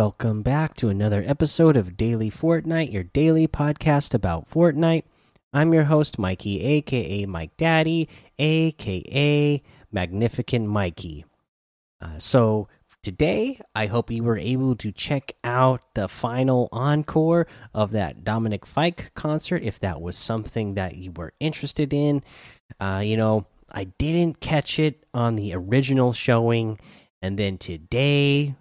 Welcome back to another episode of Daily Fortnite, your daily podcast about Fortnite. I'm your host, Mikey, aka Mike Daddy, aka Magnificent Mikey. Uh, so, today, I hope you were able to check out the final encore of that Dominic Fike concert if that was something that you were interested in. Uh, you know, I didn't catch it on the original showing, and then today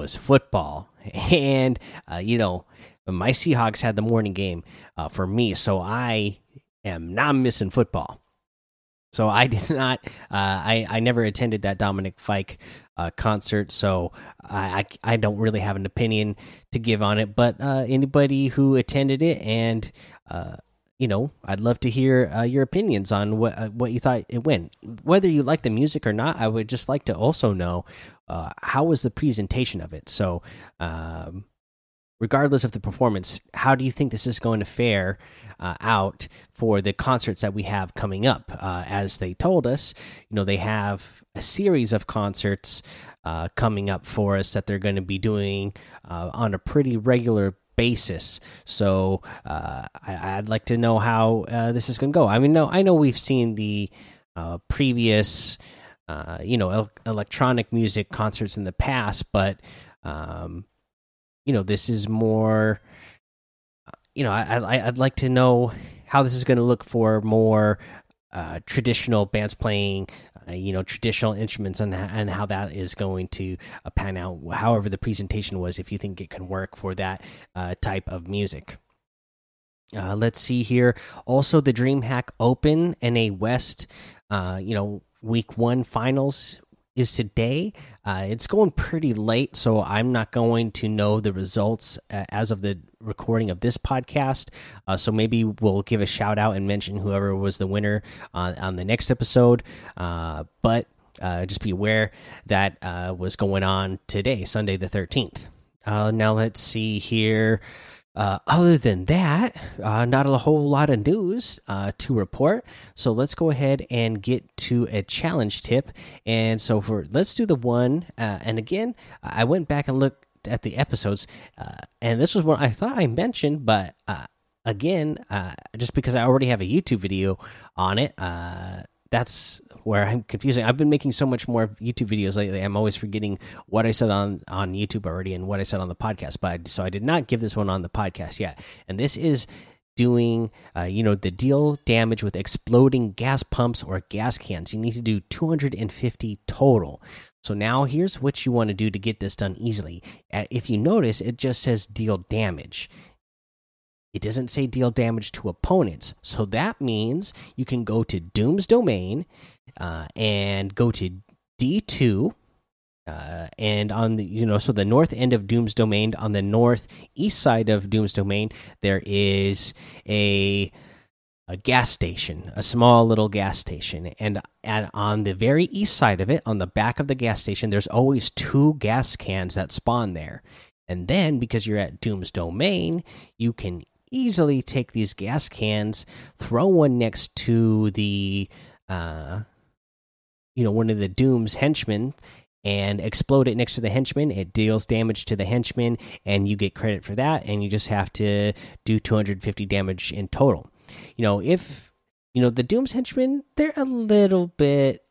was football. And, uh, you know, my Seahawks had the morning game uh, for me, so I am not missing football. So I did not, uh, I, I never attended that Dominic Fike uh, concert, so I, I, I don't really have an opinion to give on it. But uh, anybody who attended it and uh, you know, I'd love to hear uh, your opinions on what uh, what you thought it went. Whether you like the music or not, I would just like to also know uh, how was the presentation of it. So, um, regardless of the performance, how do you think this is going to fare uh, out for the concerts that we have coming up? Uh, as they told us, you know, they have a series of concerts uh, coming up for us that they're going to be doing on a pretty regular basis. So uh, I, would like to know how uh, this is going to go. I mean, no, I know we've seen the uh, previous, you know, el electronic music concerts in the past, but um, you know, this is more. You know, I would like to know how this is going to look for more uh, traditional bands playing uh, you know traditional instruments and and how that is going to uh, pan out. However, the presentation was, if you think it can work for that uh, type of music. Uh, let's see here. Also, the DreamHack Open NA West, uh, you know, week one finals is today. It's going pretty late, so I'm not going to know the results as of the recording of this podcast. Uh, so maybe we'll give a shout out and mention whoever was the winner on on the next episode. Uh, but uh, just be aware that uh, was going on today, Sunday the 13th. now let's see here. Uh, other than that, uh, not a whole lot of news uh, to report. So let's go ahead and get to a challenge tip. And so for let's do the one. Uh, and again, I went back and looked at the episodes, uh, and this was one I thought I mentioned, but uh, again, just because I already have a YouTube video on it, that's where I'm confusing. I've been making so much more YouTube videos lately. I'm always forgetting what I said on on YouTube already and what I said on the podcast. But so I did not give this one on the podcast yet. And this is doing, uh, you know, the deal damage with exploding gas pumps or gas cans. You need to do 250 total. So now here's what you want to do to get this done easily. Uh, if you notice, it just says deal damage. It doesn't say deal damage to opponents. So that means you can go to Doom's Domain uh, and go to D2. Uh, and on the you know so the north end of Doom's Domain on the northeast side of Doom's Domain there is a a gas station, a small little gas station, and and on the very east side of it, on the back of the gas station, there's always two gas cans that spawn there. And then because you're at Doom's Domain, you can easily take these gas cans, throw one next to the, uh, you know, one of the Doom's henchmen, and explode it next to the henchman. It deals damage to the henchman, and you get credit for that. And you just have to do 250 damage in total. You know, if you know the Doom's henchmen, they're a little bit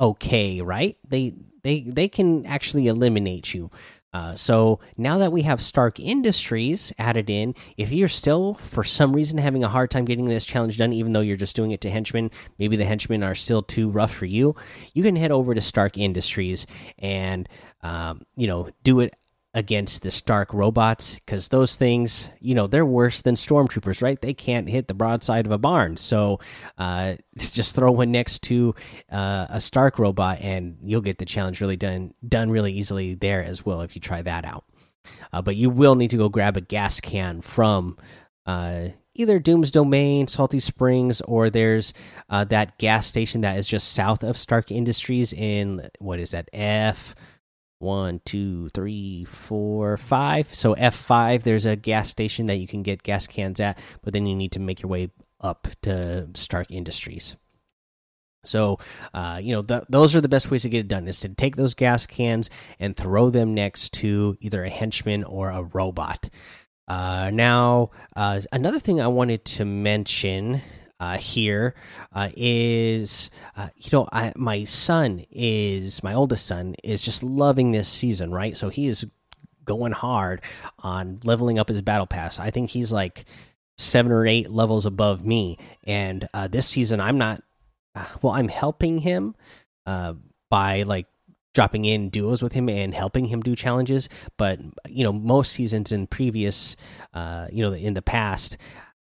okay, right? They they they can actually eliminate you. Uh, so now that we have Stark Industries added in, if you're still for some reason having a hard time getting this challenge done, even though you're just doing it to henchmen, maybe the henchmen are still too rough for you, you can head over to Stark Industries and um, you know do it against the Stark robots because those things, you know, they're worse than stormtroopers, right? They can't hit the broadside of a barn. So uh, just throw one next to uh, a Stark robot, and you'll get the challenge really done done really easily there as well if you try that out. Uh, but you will need to go grab a gas can from uh, either Doom's Domain, Salty Springs, or there's uh, that gas station that is just south of Stark Industries in what is that F one, two, three, four, five. So F5, there's a gas station that you can get gas cans at, but then you need to make your way up to Stark Industries. So, uh, you know, th those are the best ways to get it done is to take those gas cans and throw them next to either a henchman or a robot. Uh, now, uh, another thing I wanted to mention uh, here uh, is, uh, you know, I, my son is my oldest son is just loving this season, right? So he is going hard on leveling up his battle pass. I think he's like seven or eight levels above me, and uh, this season I'm not well, I'm helping him uh, by like dropping in duos with him and helping him do challenges. But you know, most seasons in previous, uh, you know, in the past,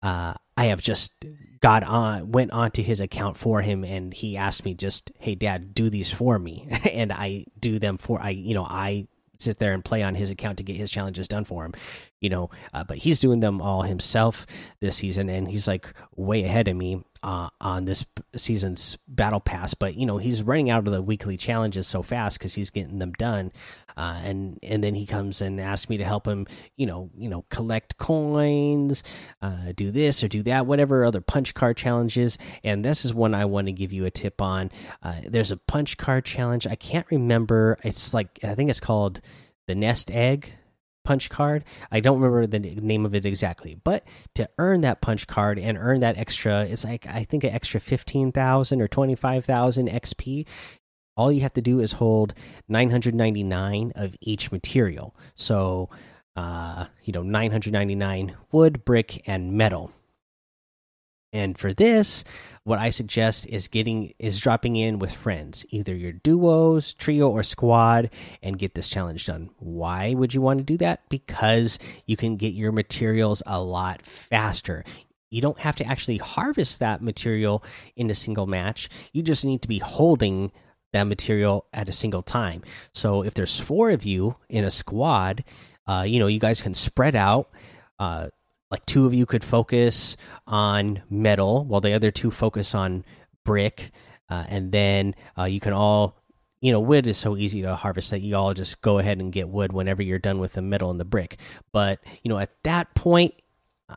uh, I have just got on, went onto his account for him, and he asked me just, "Hey, Dad, do these for me," and I do them for I, you know, I sit there and play on his account to get his challenges done for him you know uh, but he's doing them all himself this season and he's like way ahead of me uh, on this season's battle pass. But you know he's running out of the weekly challenges so fast because he's getting them done uh, and and then he comes and asks me to help him you know you know collect coins uh, do this or do that whatever other punch card challenges. And this is one i want to give you a tip on. Uh, there's a punch card challenge. I can't remember. It's like i think it's called the nest egg punch card. I don't remember the name of it exactly, but to earn that punch card and earn that extra, it's like I think an extra fifteen thousand or twenty five thousand XP. All you have to do is hold nine hundred ninety nine of each material. So, uh, you know, nine hundred ninety nine wood, brick, and metal. And for this, what I suggest is getting is dropping in with friends, either your duos, trio, or squad, and get this challenge done. Why would you want to do that? Because you can get your materials a lot faster. You don't have to actually harvest that material in a single match. You just need to be holding that material at a single time. So if there's four of you in a squad, uh, you know you guys can spread out. Uh, like two of you could focus on metal while the other two focus on brick uh, and then uh, you can all you know wood is so easy to harvest that you all just go ahead and get wood whenever you're done with the metal and the brick. But you know at that point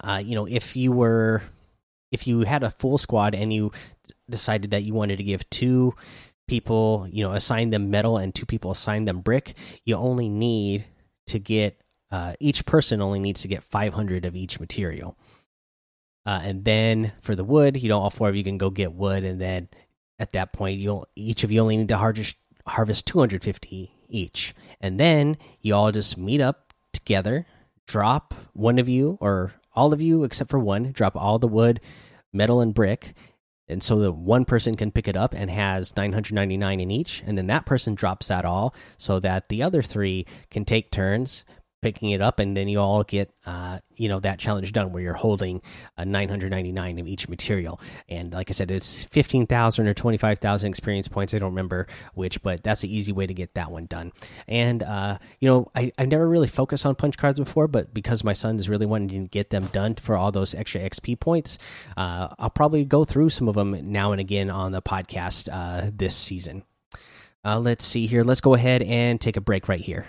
uh, you know if you were if you had a full squad and you decided that you wanted to give two people you know assign them metal and two people assign them brick you only need to get uh, each person only needs to get 500 of each material. Uh, and then for the wood, you know, all four of you can go get wood, and then at that point, you'll each of you only need to harvest harvest 250 each, and then you all just meet up together, drop one of you or all of you except for one, drop all the wood, metal, and brick, and so the one person can pick it up and has 999 in each and then that person drops that all so that the other three can take turns picking it up, and then you all get uh, you know that challenge done where you're holding uh, 999 of each material. And like I said, it's 15,000 or 25,000 experience points. I don't remember which, but that's an easy way to get that one done. And uh, you know, I I never really focused on punch cards before, but because my son is really wanting to get them done for all those extra XP points, uh, I'll probably go through some of them now and again on the podcast uh, this season. Uh, let's see here. Let's go ahead and take a break right here.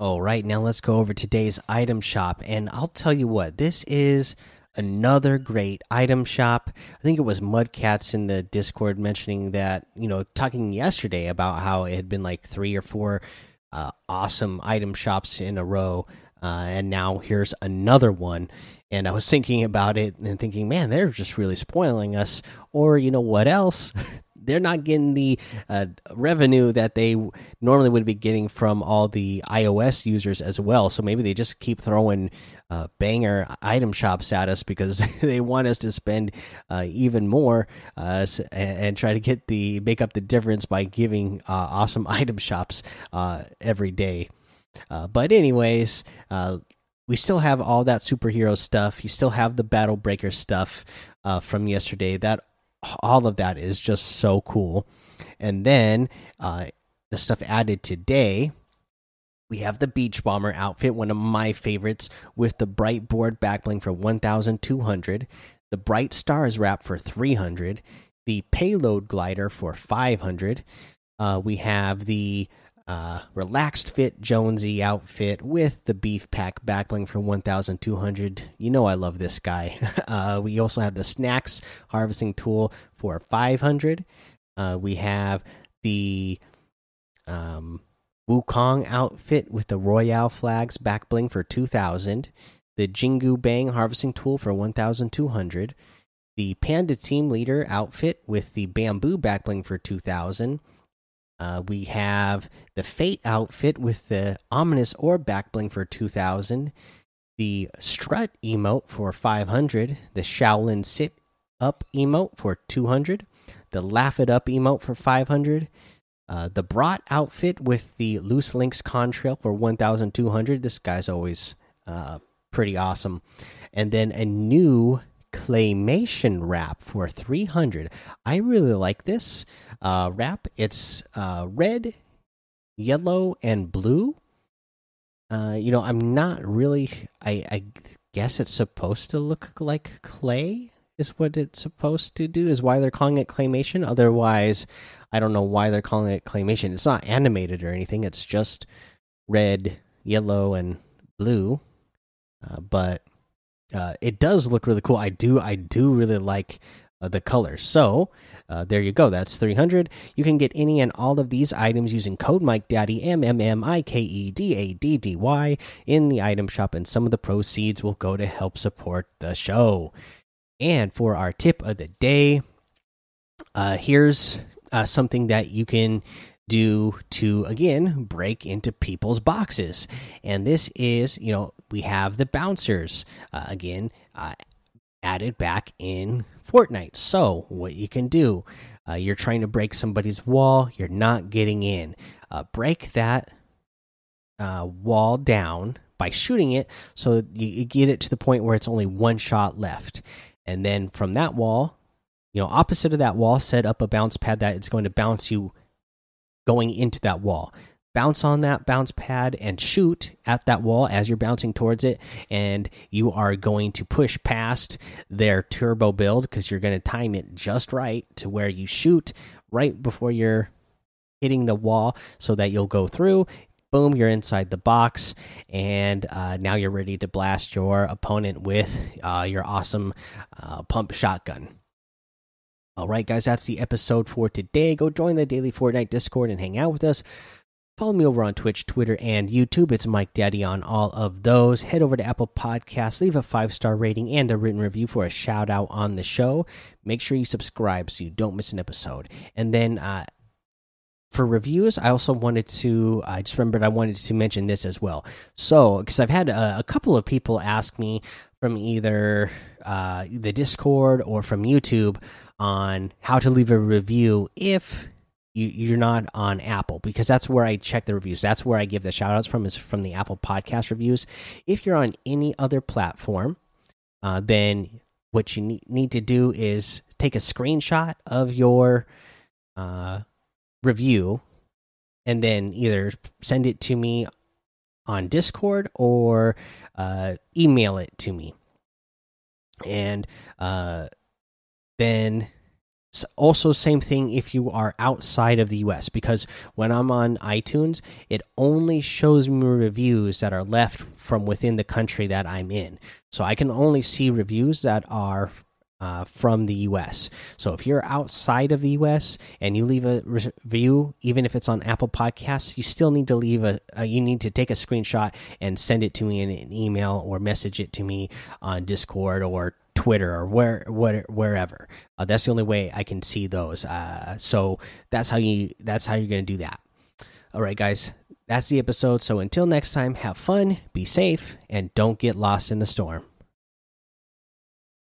All right, now let's go over today's item shop. And I'll tell you what, this is another great item shop. I think it was Mudcats in the Discord mentioning that, you know, talking yesterday about how it had been like three or four uh, awesome item shops in a row. Uh, and now here's another one. And I was thinking about it and thinking, man, they're just really spoiling us. Or, you know, what else? they're not getting the uh, revenue that they normally would be getting from all the iOS users as well. So maybe they just keep throwing uh, banger item shops at us because they want us to spend uh, even more uh, and, and, try to get the make up the difference by giving uh, awesome item shops uh, every day. but anyways we still have all that superhero stuff. You still have the battle breaker stuff uh, from yesterday. That all of that is just so cool. And then uh, the stuff added today. We have the Beach Bomber outfit, one of my favorites, with the bright board backbling for 1,200, the bright stars wrap for 300, the payload glider for 500. Uh, we have the uh, relaxed fit Jonesy outfit with the beef pack backbling for 1200. You know I love this guy. Uh, we also have the snacks harvesting tool for 500. Uh, we have the um, Wukong outfit with the Royale flags backbling for 2000. The Jingu Bang harvesting tool for 1200. The Panda Team Leader outfit with the Bamboo backbling for 2000 uh, we have the Fate outfit with the Ominous Orb back bling for 2000, the Strut emote for 500, the Shaolin Sit Up emote for 200, the Laugh It Up emote for 500, uh, the Brat outfit with the Loose Links contrail for 1200. This guy's always uh, pretty awesome. And then a new claymation wrap for 300 i really like this uh, wrap. It's uh, red yellow and blue. Uh, you know i'm not really I, I guess it's supposed to look like clay is what it's supposed to do is why they're calling it claymation. Otherwise i don't know why they're calling it claymation. It's not animated or anything. It's just red yellow and blue. Uh, but uh, it does look really cool. I do I do really like uh, the colors. So uh, there you go. That's 300. You can get any and all of these items using code Mike Daddy M M M I K E D A D D Y in the item shop, and some of the proceeds will go to help support the show. And for our tip of the day, uh, here's uh, something that you can do to again break into people's boxes and this is you know we have the bouncers uh, again uh, added back in Fortnite. So what you can do, uh, you're trying to break somebody's wall, you're not getting in. Uh, break that uh, wall down by shooting it, so you, you get it to the point where it's only one shot left, and then from that wall, you know, opposite of that wall, set up a bounce pad that it's going to bounce you going into that wall. Bounce on that bounce pad and shoot at that wall as you're bouncing towards it and you are going to push past their turbo build because you're going to time it just right to where you shoot right before you're hitting the wall so that you'll go through. Boom you're inside the box and uh, now you're ready to blast your opponent with uh, your awesome uh, pump shotgun all right guys that's the episode for today go join the daily fortnite discord and hang out with us Follow me over on Twitch, Twitter, and YouTube. It's Mike Daddy on all of those. Head over to Apple Podcasts, leave a five star rating and a written review for a shout out on the show. Make sure you subscribe so you don't miss an episode. And then uh, for reviews, I also wanted to, I just remembered I wanted to mention this as well. So, because I've had a, a, couple of people ask me from either uh, the Discord or from YouTube on how to leave a review if you you're not on Apple because that's where I check the reviews. That's where I give the shout outs from is from the Apple podcast reviews. If you're on any other platform, uh, then what you need, need to do is take a screenshot of your uh, review and then either send it to me on Discord or uh, email it to me. And uh, then also same thing if you are outside of the US because when I'm on iTunes it only shows me reviews that are left from within the country that I'm in so I can only see reviews that are uh, from the US. So if you're outside of the US and you leave a review, even if it's on Apple Podcasts, you still need to leave a, a, you need to take a screenshot and send it to me in an email or message it to me on Discord or Twitter or where, where wherever. Uh, that's the only way I can see those. Uh, so that's how you that's how you're gonna do that. All right, guys, that's the episode. So until next time, have fun, be safe, and don't get lost in the storm.